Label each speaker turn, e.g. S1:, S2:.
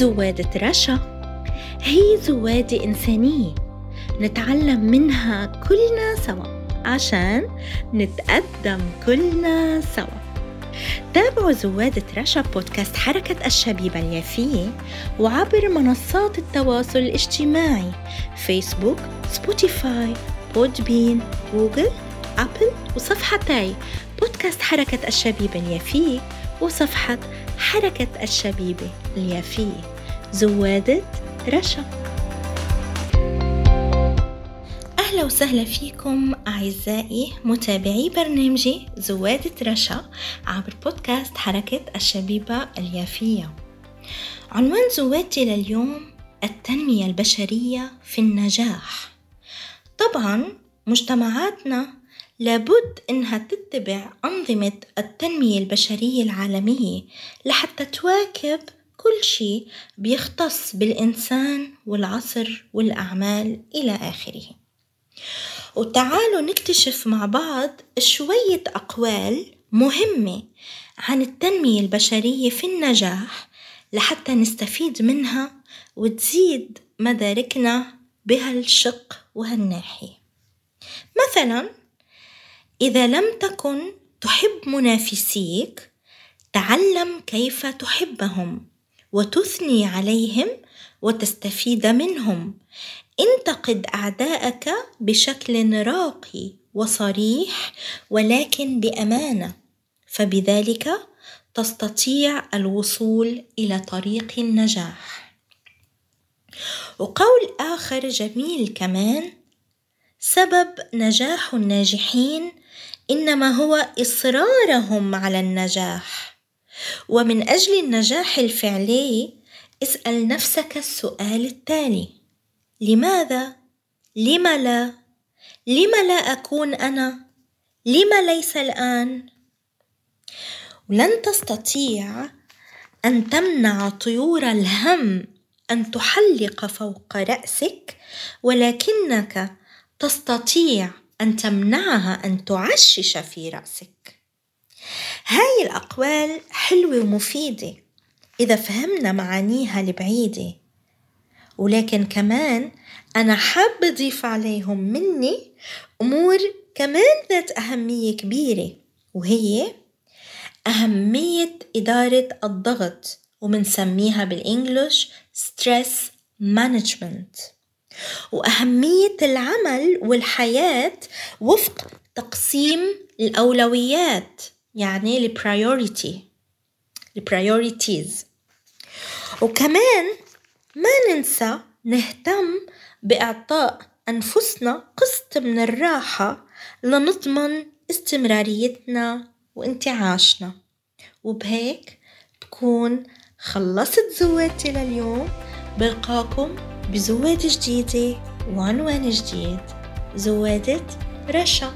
S1: زوادة رشا هي زوادة إنسانية نتعلم منها كلنا سوا عشان نتقدم كلنا سوا. تابعوا زوادة رشا بودكاست حركة الشبيبة اليافية وعبر منصات التواصل الاجتماعي فيسبوك سبوتيفاي بودبين جوجل أبل وصفحتي بودكاست حركة الشبيبة اليافية وصفحة حركة الشبيبة اليافية زوادة رشا. أهلا وسهلا فيكم أعزائي متابعي برنامجي زوادة رشا عبر بودكاست حركة الشبيبة اليافية عنوان زوادتي لليوم التنمية البشرية في النجاح. طبعا مجتمعاتنا لابد إنها تتبع أنظمة التنمية البشرية العالمية لحتى تواكب كل شيء بيختص بالإنسان والعصر والأعمال إلى آخره. وتعالوا نكتشف مع بعض شوية أقوال مهمة عن التنمية البشرية في النجاح لحتى نستفيد منها وتزيد مداركنا بهالشق وهالناحية. مثلا إذا لم تكن تحب منافسيك تعلم كيف تحبهم وتثني عليهم وتستفيد منهم. انتقد أعداءك بشكل راقي وصريح ولكن بأمانة فبذلك تستطيع الوصول إلى طريق النجاح. وقول آخر جميل كمان سبب نجاح الناجحين إنما هو إصرارهم على النجاح. ومن أجل النجاح الفعلي اسأل نفسك السؤال التالي لماذا؟ لم لا؟ لم لا أكون أنا؟ لم ليس الآن؟ لن تستطيع أن تمنع طيور الهم أن تحلق فوق رأسك ولكنك تستطيع أن تمنعها أن تعشش في رأسك. هاي الأقوال حلوة ومفيدة إذا فهمنا معانيها البعيدة. ولكن كمان أنا حابة أضيف عليهم مني أمور كمان ذات أهمية كبيرة وهي أهمية إدارة الضغط ومنسميها بال English stress management. وأهمية العمل والحياة وفق تقسيم الأولويات يعني ال priority ال priorities وكمان ما ننسى نهتم بإعطاء أنفسنا قسط من الراحة لنضمن استمراريتنا وانتعاشنا. وبهيك بكون خلصت زواتي لليوم. بلقاكم بزوادة جديدة وعنوان جديد زوادة رشا.